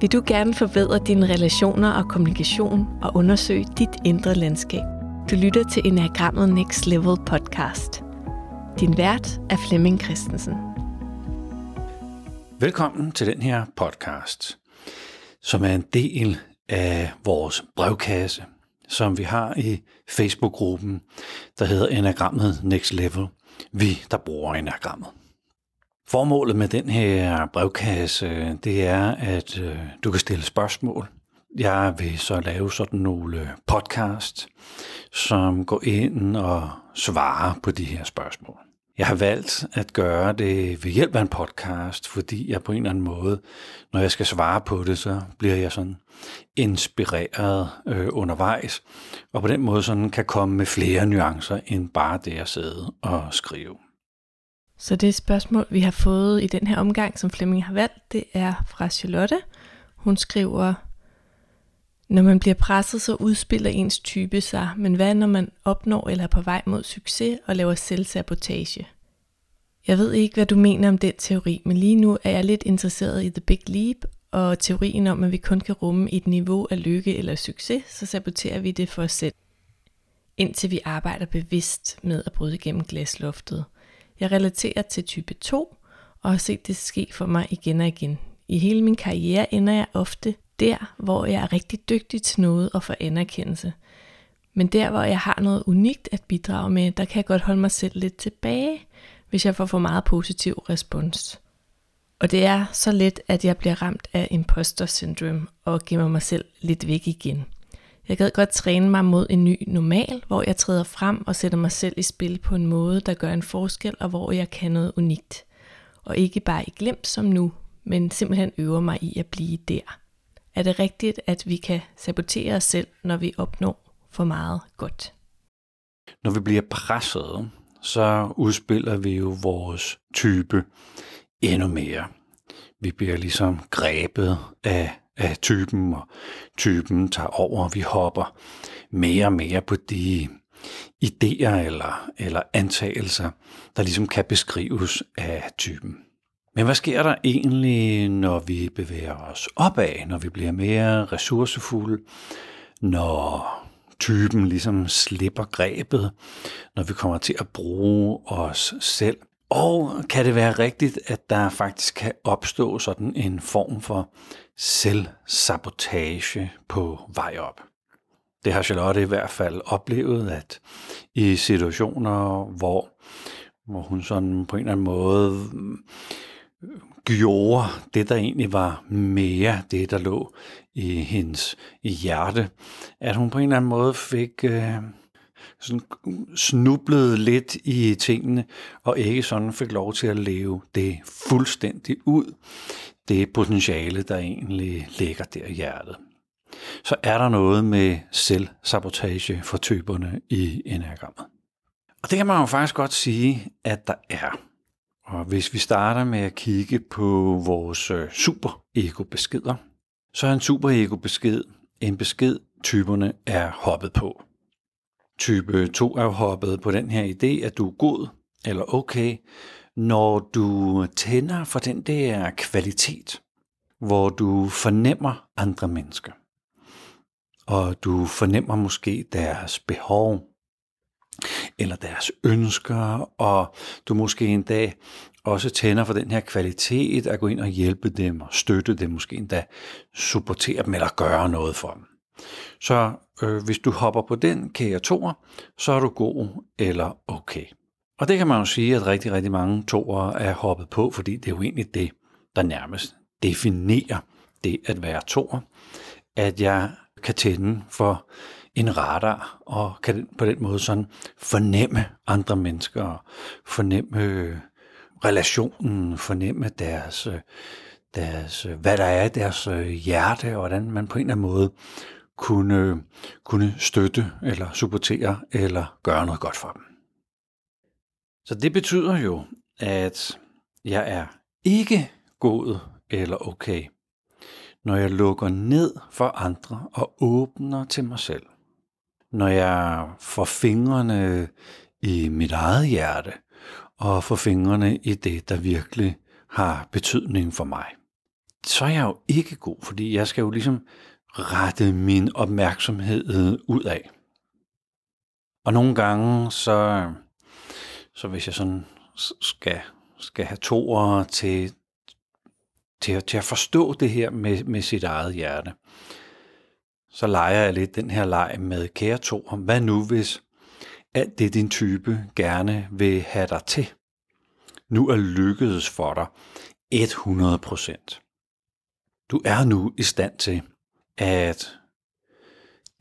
Vil du gerne forbedre dine relationer og kommunikation og undersøge dit indre landskab? Du lytter til Enagrammet Next Level podcast. Din vært er Flemming Christensen. Velkommen til den her podcast, som er en del af vores brevkasse, som vi har i Facebook-gruppen, der hedder Enagrammet Next Level. Vi, der bruger Enagrammet. Formålet med den her brevkasse, det er, at øh, du kan stille spørgsmål. Jeg vil så lave sådan nogle øh, podcast, som går ind og svarer på de her spørgsmål. Jeg har valgt at gøre det ved hjælp af en podcast, fordi jeg på en eller anden måde, når jeg skal svare på det, så bliver jeg sådan inspireret øh, undervejs, og på den måde sådan kan komme med flere nuancer end bare det at sidde og skrive. Så det spørgsmål, vi har fået i den her omgang, som Flemming har valgt, det er fra Charlotte. Hun skriver, når man bliver presset, så udspiller ens type sig, men hvad når man opnår eller er på vej mod succes og laver selvsabotage? Jeg ved ikke, hvad du mener om den teori, men lige nu er jeg lidt interesseret i The Big Leap og teorien om, at vi kun kan rumme et niveau af lykke eller succes, så saboterer vi det for os selv, indtil vi arbejder bevidst med at bryde igennem glasloftet – jeg relaterer til type 2 og har set det ske for mig igen og igen. I hele min karriere ender jeg ofte der, hvor jeg er rigtig dygtig til noget og får anerkendelse. Men der, hvor jeg har noget unikt at bidrage med, der kan jeg godt holde mig selv lidt tilbage, hvis jeg får for meget positiv respons. Og det er så let, at jeg bliver ramt af imposter syndrome og gemmer mig selv lidt væk igen. Jeg gad godt træne mig mod en ny normal, hvor jeg træder frem og sætter mig selv i spil på en måde, der gør en forskel, og hvor jeg kan noget unikt. Og ikke bare i glemt som nu, men simpelthen øver mig i at blive der. Er det rigtigt, at vi kan sabotere os selv, når vi opnår for meget godt? Når vi bliver presset, så udspiller vi jo vores type endnu mere. Vi bliver ligesom grebet af af typen, og typen tager over, og vi hopper mere og mere på de idéer eller, eller antagelser, der ligesom kan beskrives af typen. Men hvad sker der egentlig, når vi bevæger os opad, når vi bliver mere ressourcefulde, når typen ligesom slipper grebet, når vi kommer til at bruge os selv og kan det være rigtigt, at der faktisk kan opstå sådan en form for selvsabotage på vej op? Det har Charlotte i hvert fald oplevet, at i situationer, hvor, hvor hun sådan på en eller anden måde mm, gjorde det, der egentlig var mere det, der lå i hendes hjerte, at hun på en eller anden måde fik... Øh, sådan snublede lidt i tingene, og ikke sådan fik lov til at leve det fuldstændig ud, det potentiale, der egentlig ligger der i hjertet. Så er der noget med selvsabotage for typerne i enagrammet. Og det kan man jo faktisk godt sige, at der er. Og hvis vi starter med at kigge på vores øh, super-ego-beskeder, så er en super-ego-besked en besked, typerne er hoppet på. Type 2 er hoppet på den her idé, at du er god eller okay, når du tænder for den der kvalitet, hvor du fornemmer andre mennesker. Og du fornemmer måske deres behov, eller deres ønsker, og du måske en dag også tænder for den her kvalitet at gå ind og hjælpe dem og støtte dem, måske endda supportere dem eller gøre noget for dem. Så øh, hvis du hopper på den kære toer, så er du god eller okay. Og det kan man jo sige, at rigtig, rigtig mange toer er hoppet på, fordi det er jo egentlig det, der nærmest definerer det at være toer. At jeg kan tænde for en radar, og kan på den måde sådan fornemme andre mennesker, fornemme øh, relationen, fornemme deres, øh, deres, øh, hvad der er i deres hjerte, og hvordan man på en eller anden måde kunne, kunne støtte eller supportere eller gøre noget godt for dem. Så det betyder jo, at jeg er ikke god eller okay, når jeg lukker ned for andre og åbner til mig selv. Når jeg får fingrene i mit eget hjerte og får fingrene i det, der virkelig har betydning for mig. så er jeg jo ikke god, fordi jeg skal jo ligesom rette min opmærksomhed ud af. Og nogle gange, så, så hvis jeg sådan skal, skal have toer til, til, til at forstå det her med, med sit eget hjerte, så leger jeg lidt den her leg med kære toer. Hvad nu hvis alt det din type gerne vil have dig til, nu er lykkedes for dig 100% Du er nu i stand til at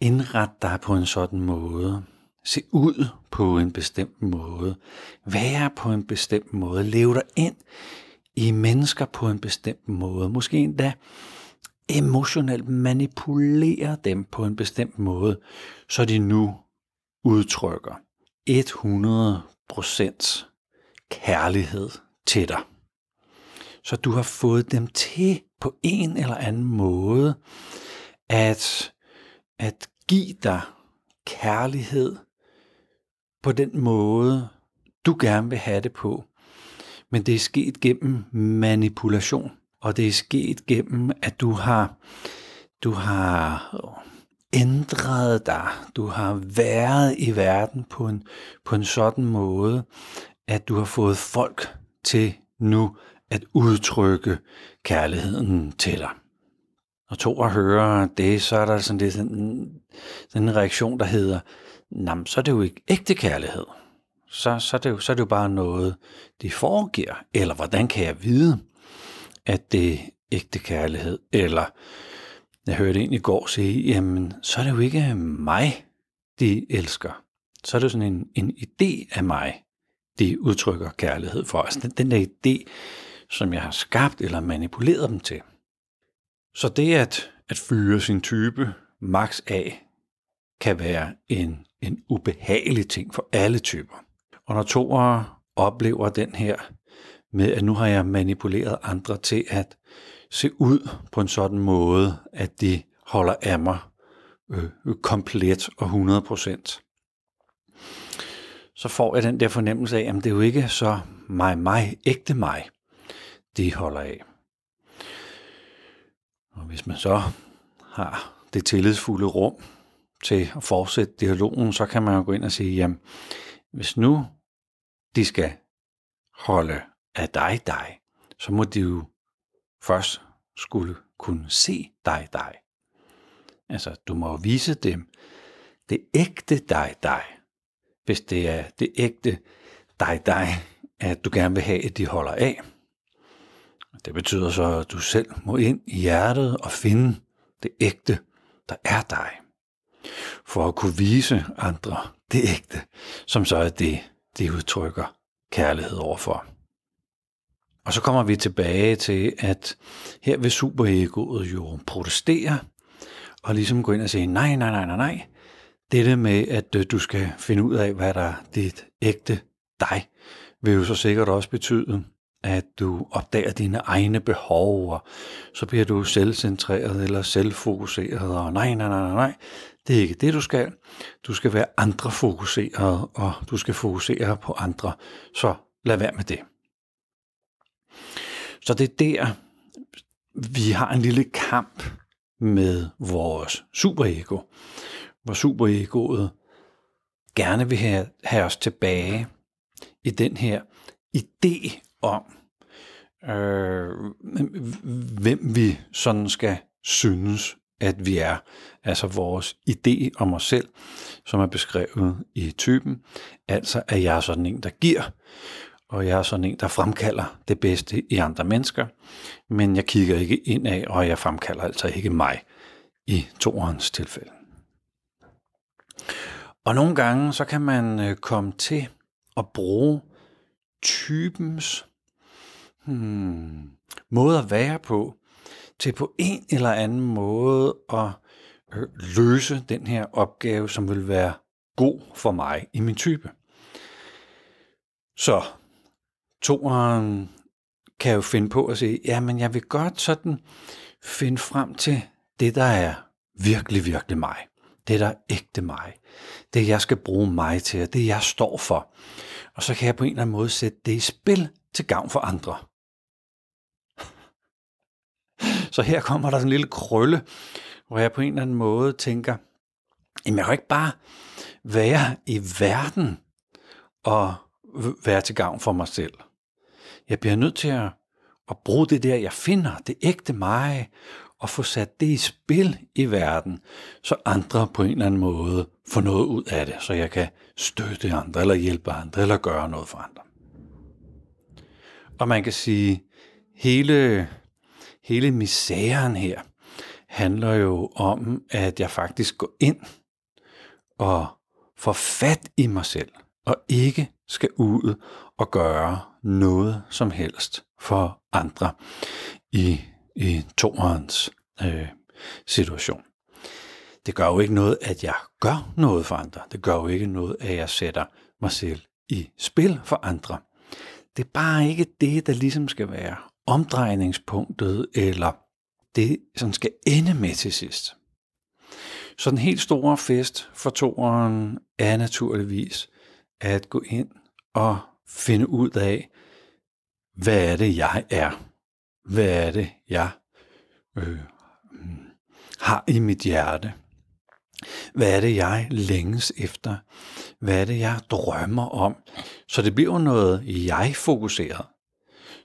indrette dig på en sådan måde, se ud på en bestemt måde, være på en bestemt måde, leve dig ind i mennesker på en bestemt måde, måske endda emotionelt manipulere dem på en bestemt måde, så de nu udtrykker 100% kærlighed til dig. Så du har fået dem til på en eller anden måde at, at give dig kærlighed på den måde, du gerne vil have det på. Men det er sket gennem manipulation, og det er sket gennem, at du har, du har ændret dig. Du har været i verden på en, på en sådan måde, at du har fået folk til nu at udtrykke kærligheden til dig. Og to at høre det, så er der sådan, det, sådan, sådan en reaktion, der hedder, Nam, så er det jo ikke ægte kærlighed. Så, så, er det jo, så er det jo bare noget, de foregiver. Eller hvordan kan jeg vide, at det er ægte kærlighed? Eller jeg hørte en i går sige, jamen, så er det jo ikke mig, de elsker. Så er det sådan en, en idé af mig, de udtrykker kærlighed for. Altså den, den der idé, som jeg har skabt eller manipuleret dem til. Så det at, at fyre sin type max af, kan være en, en ubehagelig ting for alle typer. Og når toere oplever den her med, at nu har jeg manipuleret andre til at se ud på en sådan måde, at de holder af mig øh, komplet og 100% så får jeg den der fornemmelse af, at det er jo ikke så mig, mig, ægte mig, de holder af. Og hvis man så har det tillidsfulde rum til at fortsætte dialogen, så kan man jo gå ind og sige, jamen, hvis nu de skal holde af dig, dig, så må de jo først skulle kunne se dig, dig. Altså, du må vise dem det ægte dig, dig. Hvis det er det ægte dig, dig, at du gerne vil have, at de holder af. Det betyder så, at du selv må ind i hjertet og finde det ægte, der er dig. For at kunne vise andre det ægte, som så er det, de udtrykker kærlighed overfor. Og så kommer vi tilbage til, at her vil superegoet jo protestere, og ligesom gå ind og sige, nej, nej, nej, nej, nej. Dette med, at øh, du skal finde ud af, hvad der er dit ægte dig, vil jo så sikkert også betyde, at du opdager dine egne behov, og så bliver du selvcentreret eller selvfokuseret, og nej, nej, nej, nej, det er ikke det, du skal. Du skal være andre fokuseret, og du skal fokusere på andre, så lad være med det. Så det er der, vi har en lille kamp med vores superego, hvor superegoet gerne vil have, have os tilbage i den her idé om, øh, hvem vi sådan skal synes, at vi er. Altså vores idé om os selv, som er beskrevet i typen. Altså, at jeg er sådan en, der giver, og jeg er sådan en, der fremkalder det bedste i andre mennesker, men jeg kigger ikke ind af, og jeg fremkalder altså ikke mig i toerens tilfælde. Og nogle gange, så kan man øh, komme til at bruge typens hmm, måde at være på, til på en eller anden måde at øh, løse den her opgave, som vil være god for mig i min type. Så toeren kan jo finde på at sige, ja, men jeg vil godt sådan finde frem til det, der er virkelig, virkelig mig. Det, der er ægte mig. Det, jeg skal bruge mig til, det, jeg står for. Og så kan jeg på en eller anden måde sætte det i spil til gavn for andre. Så her kommer der sådan en lille krølle, hvor jeg på en eller anden måde tænker, jamen jeg kan ikke bare være i verden og være til gavn for mig selv. Jeg bliver nødt til at, at bruge det der, jeg finder, det ægte mig, og få sat det i spil i verden, så andre på en eller anden måde får noget ud af det, så jeg kan støtte andre, eller hjælpe andre, eller gøre noget for andre. Og man kan sige, hele, hele misæren her handler jo om, at jeg faktisk går ind og får fat i mig selv, og ikke skal ud og gøre noget som helst for andre i, i toerens øh, situation. Det gør jo ikke noget, at jeg gør noget for andre. Det gør jo ikke noget, at jeg sætter mig selv i spil for andre. Det er bare ikke det, der ligesom skal være omdrejningspunktet, eller det, som skal ende med til sidst. Så den helt store fest for toeren er naturligvis at gå ind og finde ud af, hvad er det, jeg er? Hvad er det, jeg øh, har i mit hjerte? Hvad er det, jeg længes efter? Hvad er det, jeg drømmer om? Så det bliver noget jeg-fokuseret,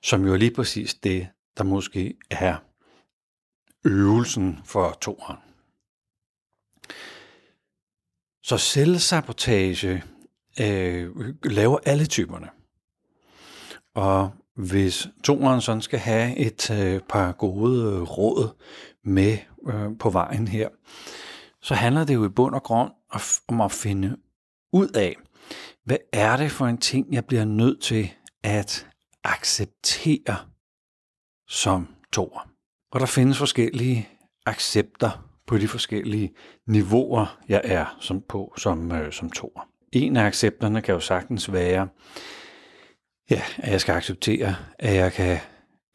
som jo er lige præcis det, der måske er øvelsen for toeren. Så selvsabotage øh, laver alle typerne. Og hvis toeren sådan skal have et øh, par gode øh, råd med øh, på vejen her, så handler det jo i bund og grund om at finde ud af, hvad er det for en ting, jeg bliver nødt til at acceptere som toer. Og der findes forskellige accepter på de forskellige niveauer, jeg er som på som, øh, som toer. En af accepterne kan jo sagtens være, ja, at jeg skal acceptere, at jeg kan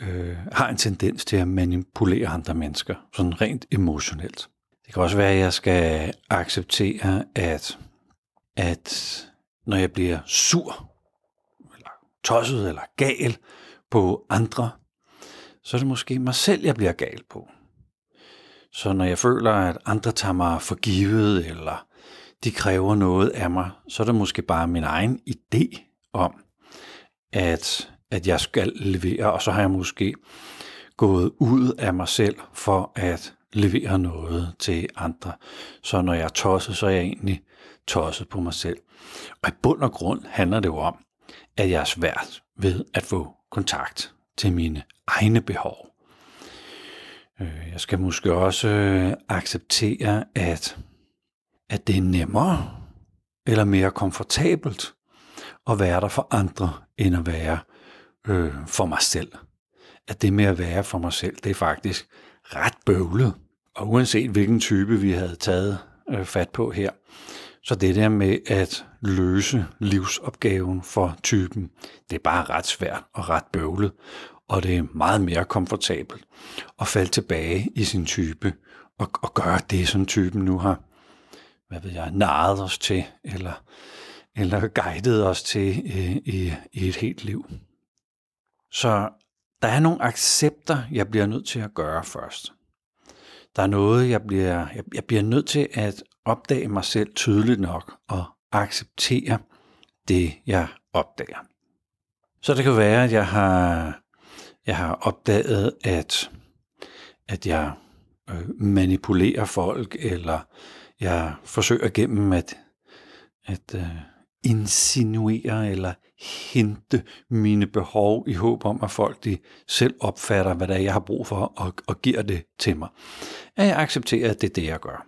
øh, har en tendens til at manipulere andre mennesker, sådan rent emotionelt. Det kan også være, at jeg skal acceptere, at, at når jeg bliver sur, tosset, eller gal på andre, så er det måske mig selv, jeg bliver gal på. Så når jeg føler, at andre tager mig for givet, eller de kræver noget af mig, så er det måske bare min egen idé om, at, at jeg skal levere, og så har jeg måske gået ud af mig selv for at levere noget til andre. Så når jeg er tosset, så er jeg egentlig tosset på mig selv. Og i bund og grund handler det jo om, at jeg er svært ved at få kontakt til mine egne behov. Øh, jeg skal måske også øh, acceptere, at, at det er nemmere eller mere komfortabelt at være der for andre, end at være øh, for mig selv. At det med at være for mig selv, det er faktisk ret bøvlet. Og uanset hvilken type vi havde taget øh, fat på her, så det der med at løse livsopgaven for typen, det er bare ret svært og ret bøvlet og det er meget mere komfortabelt at falde tilbage i sin type og, og gøre det, som typen nu har, hvad ved jeg, naret os til, eller, eller guidet os til øh, i, i et helt liv. Så der er nogle accepter, jeg bliver nødt til at gøre først. Der er noget, jeg bliver, jeg, jeg bliver nødt til at opdage mig selv tydeligt nok og acceptere det, jeg opdager. Så det kan være, at jeg har jeg har opdaget, at, at jeg øh, manipulerer folk, eller jeg forsøger gennem at, at øh, insinuere eller hente mine behov i håb om, at folk de selv opfatter, hvad det er, jeg har brug for, og, og giver det til mig. At jeg accepterer, at det er det, jeg gør.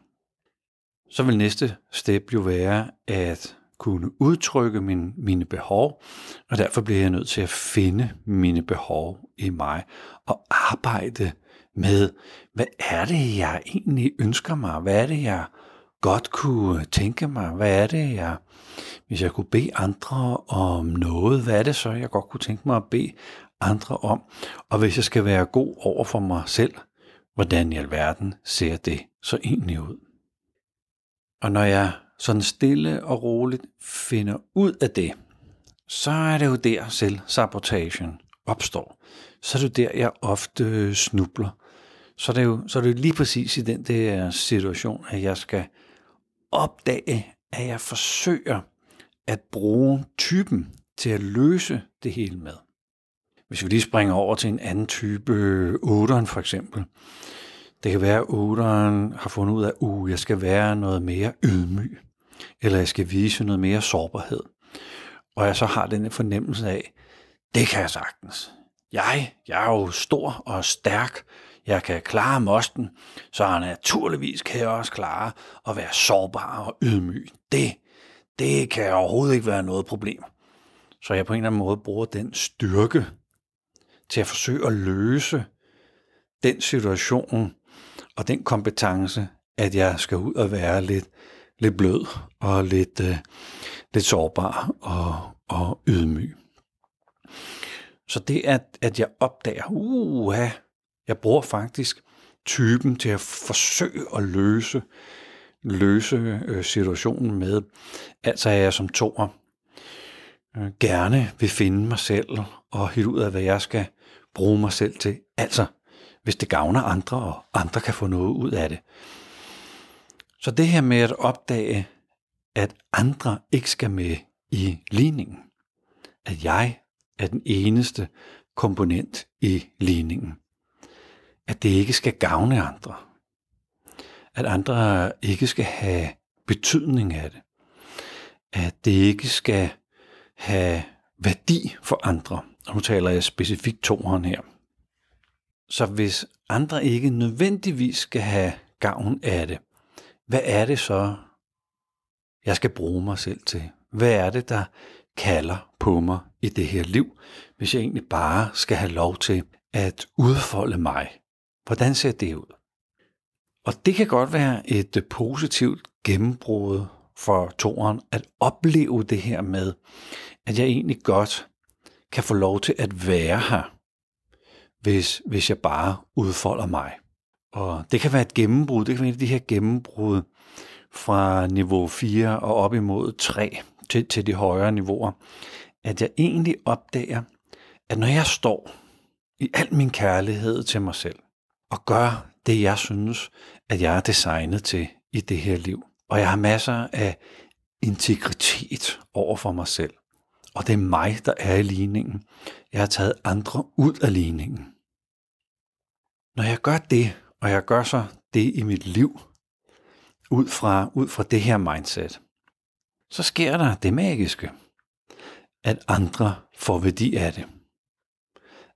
Så vil næste step jo være at kunne udtrykke min, mine behov, og derfor bliver jeg nødt til at finde mine behov i mig og arbejde med, hvad er det, jeg egentlig ønsker mig? Hvad er det, jeg godt kunne tænke mig? Hvad er det, jeg, hvis jeg kunne bede andre om noget, hvad er det så, jeg godt kunne tænke mig at bede andre om? Og hvis jeg skal være god over for mig selv, hvordan i alverden ser det så egentlig ud? Og når jeg sådan stille og roligt finder ud af det, så er det jo der selv sabotagen opstår. Så er det der, jeg ofte snubler. så er, det jo, så er det jo lige præcis i den der situation, at jeg skal opdage, at jeg forsøger at bruge typen til at løse det hele med. Hvis vi lige springer over til en anden type, øh, 8'eren for eksempel. Det kan være, at 8'eren har fundet ud af, at uh, jeg skal være noget mere ydmyg, eller jeg skal vise noget mere sårbarhed. Og jeg så har den fornemmelse af, det kan jeg sagtens. Jeg, jeg er jo stor og stærk. Jeg kan klare mosten, så naturligvis kan jeg også klare at være sårbar og ydmyg. Det, det kan overhovedet ikke være noget problem. Så jeg på en eller anden måde bruger den styrke til at forsøge at løse den situation og den kompetence, at jeg skal ud og være lidt, lidt blød og lidt, øh, lidt sårbar og, og ydmyg. Så det at, at jeg opdager, uha, jeg bruger faktisk typen til at forsøge at løse, løse øh, situationen med. Altså er jeg som toer øh, gerne vil finde mig selv og helt ud af, hvad jeg skal bruge mig selv til. Altså, hvis det gavner andre, og andre kan få noget ud af det. Så det her med at opdage, at andre ikke skal med i ligningen. At jeg er den eneste komponent i ligningen. At det ikke skal gavne andre. At andre ikke skal have betydning af det. At det ikke skal have værdi for andre. Og nu taler jeg specifikt toeren her. Så hvis andre ikke nødvendigvis skal have gavn af det, hvad er det så, jeg skal bruge mig selv til? Hvad er det, der kalder på mig i det her liv, hvis jeg egentlig bare skal have lov til at udfolde mig? Hvordan ser det ud? Og det kan godt være et øh, positivt gennembrud for toren at opleve det her med, at jeg egentlig godt kan få lov til at være her, hvis, hvis jeg bare udfolder mig. Og det kan være et gennembrud, det kan være et af de her gennembrud fra niveau 4 og op imod 3 til, til de højere niveauer, at jeg egentlig opdager, at når jeg står i al min kærlighed til mig selv, og gør det, jeg synes, at jeg er designet til i det her liv, og jeg har masser af integritet over for mig selv, og det er mig, der er i ligningen. Jeg har taget andre ud af ligningen. Når jeg gør det, og jeg gør så det i mit liv, ud fra, ud fra det her mindset, så sker der det magiske, at andre får værdi af det.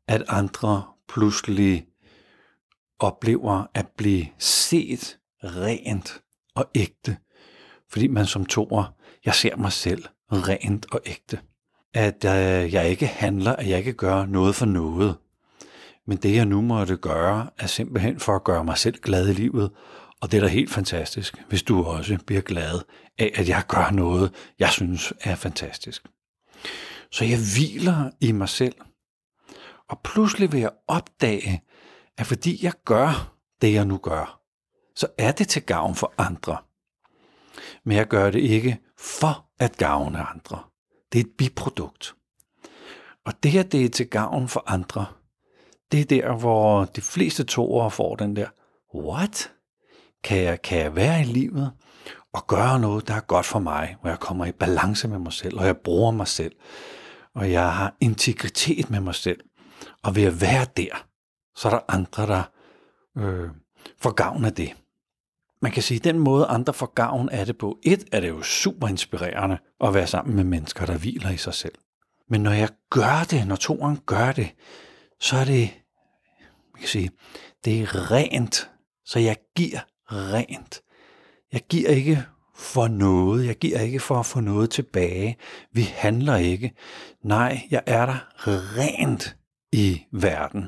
At andre pludselig oplever at blive set rent og ægte, fordi man som toer, jeg ser mig selv rent og ægte at øh, jeg ikke handler, at jeg ikke gør noget for noget. Men det jeg nu måtte gøre, er simpelthen for at gøre mig selv glad i livet. Og det er da helt fantastisk, hvis du også bliver glad af, at jeg gør noget, jeg synes er fantastisk. Så jeg hviler i mig selv. Og pludselig vil jeg opdage, at fordi jeg gør det, jeg nu gør, så er det til gavn for andre. Men jeg gør det ikke for at gavne andre. Det er et biprodukt. Og det her, det er til gavn for andre. Det er der, hvor de fleste toere får den der, what? Kan jeg, kan jeg være i livet og gøre noget, der er godt for mig, hvor jeg kommer i balance med mig selv, og jeg bruger mig selv, og jeg har integritet med mig selv. Og ved at være der, så er der andre, der øh, får gavn af det man kan sige, at den måde, andre får gavn af det på, et er det jo super inspirerende at være sammen med mennesker, der hviler i sig selv. Men når jeg gør det, når toren gør det, så er det, man kan sige, det er rent. Så jeg giver rent. Jeg giver ikke for noget. Jeg giver ikke for at få noget tilbage. Vi handler ikke. Nej, jeg er der rent i verden.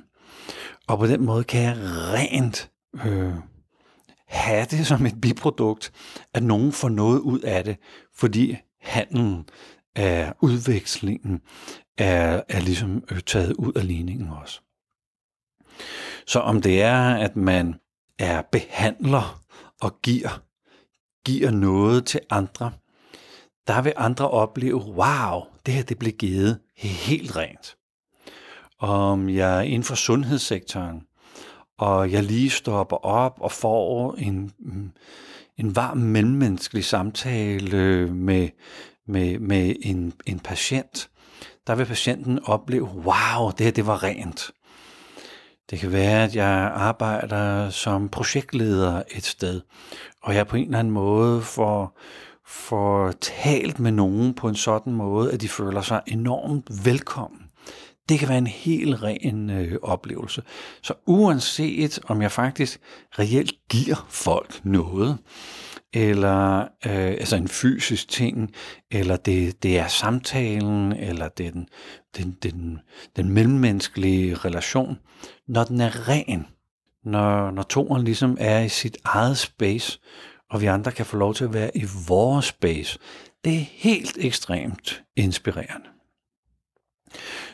Og på den måde kan jeg rent øh, have det som et biprodukt, at nogen får noget ud af det, fordi handlen af udvekslingen er, er ligesom øh, taget ud af ligningen også. Så om det er, at man er behandler og giver, giver noget til andre, der vil andre opleve, wow, det her det blev givet helt rent. Om jeg er inden for sundhedssektoren, og jeg lige stopper op og får en, en varm mellemmenneskelig samtale øh, med, med, med en, en patient, der vil patienten opleve, wow, det her det var rent. Det kan være, at jeg arbejder som projektleder et sted, og jeg på en eller anden måde får, får talt med nogen på en sådan måde, at de føler sig enormt velkommen. Det kan være en helt ren øh, oplevelse. Så uanset om jeg faktisk reelt giver folk noget, eller øh, altså en fysisk ting, eller det, det er samtalen, eller det er den, den, den, den mellemmenneskelige relation, når den er ren, når, når toren ligesom er i sit eget space, og vi andre kan få lov til at være i vores space, det er helt ekstremt inspirerende.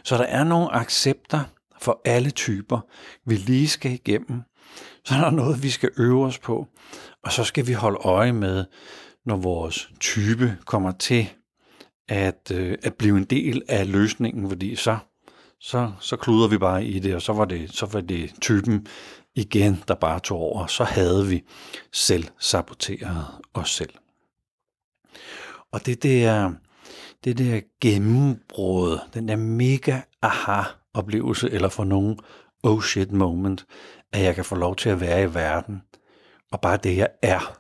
Så der er nogle accepter for alle typer, vi lige skal igennem. Så er der noget, vi skal øve os på. Og så skal vi holde øje med, når vores type kommer til at, øh, at blive en del af løsningen, fordi så, så, så kluder vi bare i det, og så var det, så var det typen igen, der bare tog over. Så havde vi selv saboteret os selv. Og det der, det der gennembrud, den der mega aha-oplevelse, eller for nogen oh shit moment, at jeg kan få lov til at være i verden, og bare det, jeg er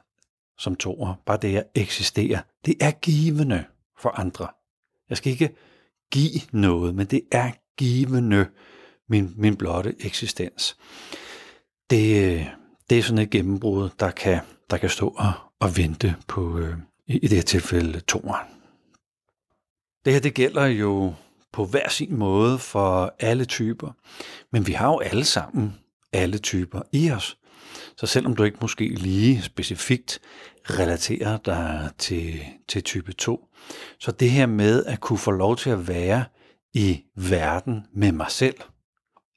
som toer, bare det, jeg eksisterer, det er givende for andre. Jeg skal ikke give noget, men det er givende min, min blotte eksistens. Det, det er sådan et gennembrud, der kan, der kan stå og, og vente på, øh, i, i det her tilfælde, toeren. Det her det gælder jo på hver sin måde for alle typer, men vi har jo alle sammen alle typer i os. Så selvom du ikke måske lige specifikt relaterer dig til, til type 2, så det her med at kunne få lov til at være i verden med mig selv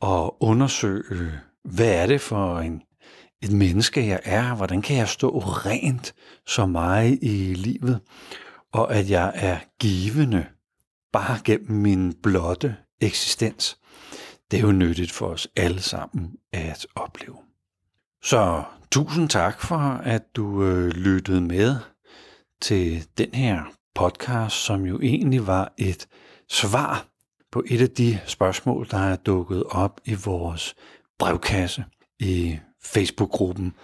og undersøge, hvad er det for en, et menneske, jeg er? Hvordan kan jeg stå rent som mig i livet? Og at jeg er givende bare gennem min blotte eksistens. Det er jo nyttigt for os alle sammen at opleve. Så tusind tak for, at du øh, lyttede med til den her podcast, som jo egentlig var et svar på et af de spørgsmål, der er dukket op i vores brevkasse i Facebook-gruppen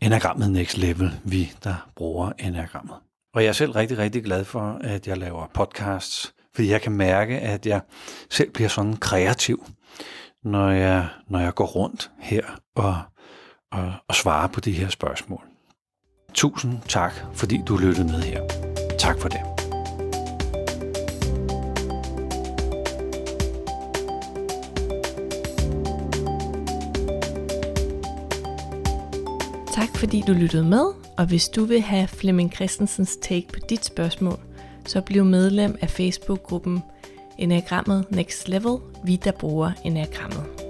Enagrammet Next Level, vi der bruger Enagrammet. Og jeg er selv rigtig, rigtig glad for, at jeg laver podcasts, fordi jeg kan mærke, at jeg selv bliver sådan kreativ, når jeg, når jeg går rundt her og, og, og svarer på de her spørgsmål. Tusind tak, fordi du lyttede med her. Tak for det. Tak fordi du lyttede med, og hvis du vil have Flemming Christensens take på dit spørgsmål, så bliv medlem af Facebook-gruppen Enagrammet Next Level, vi der bruger Enagrammet.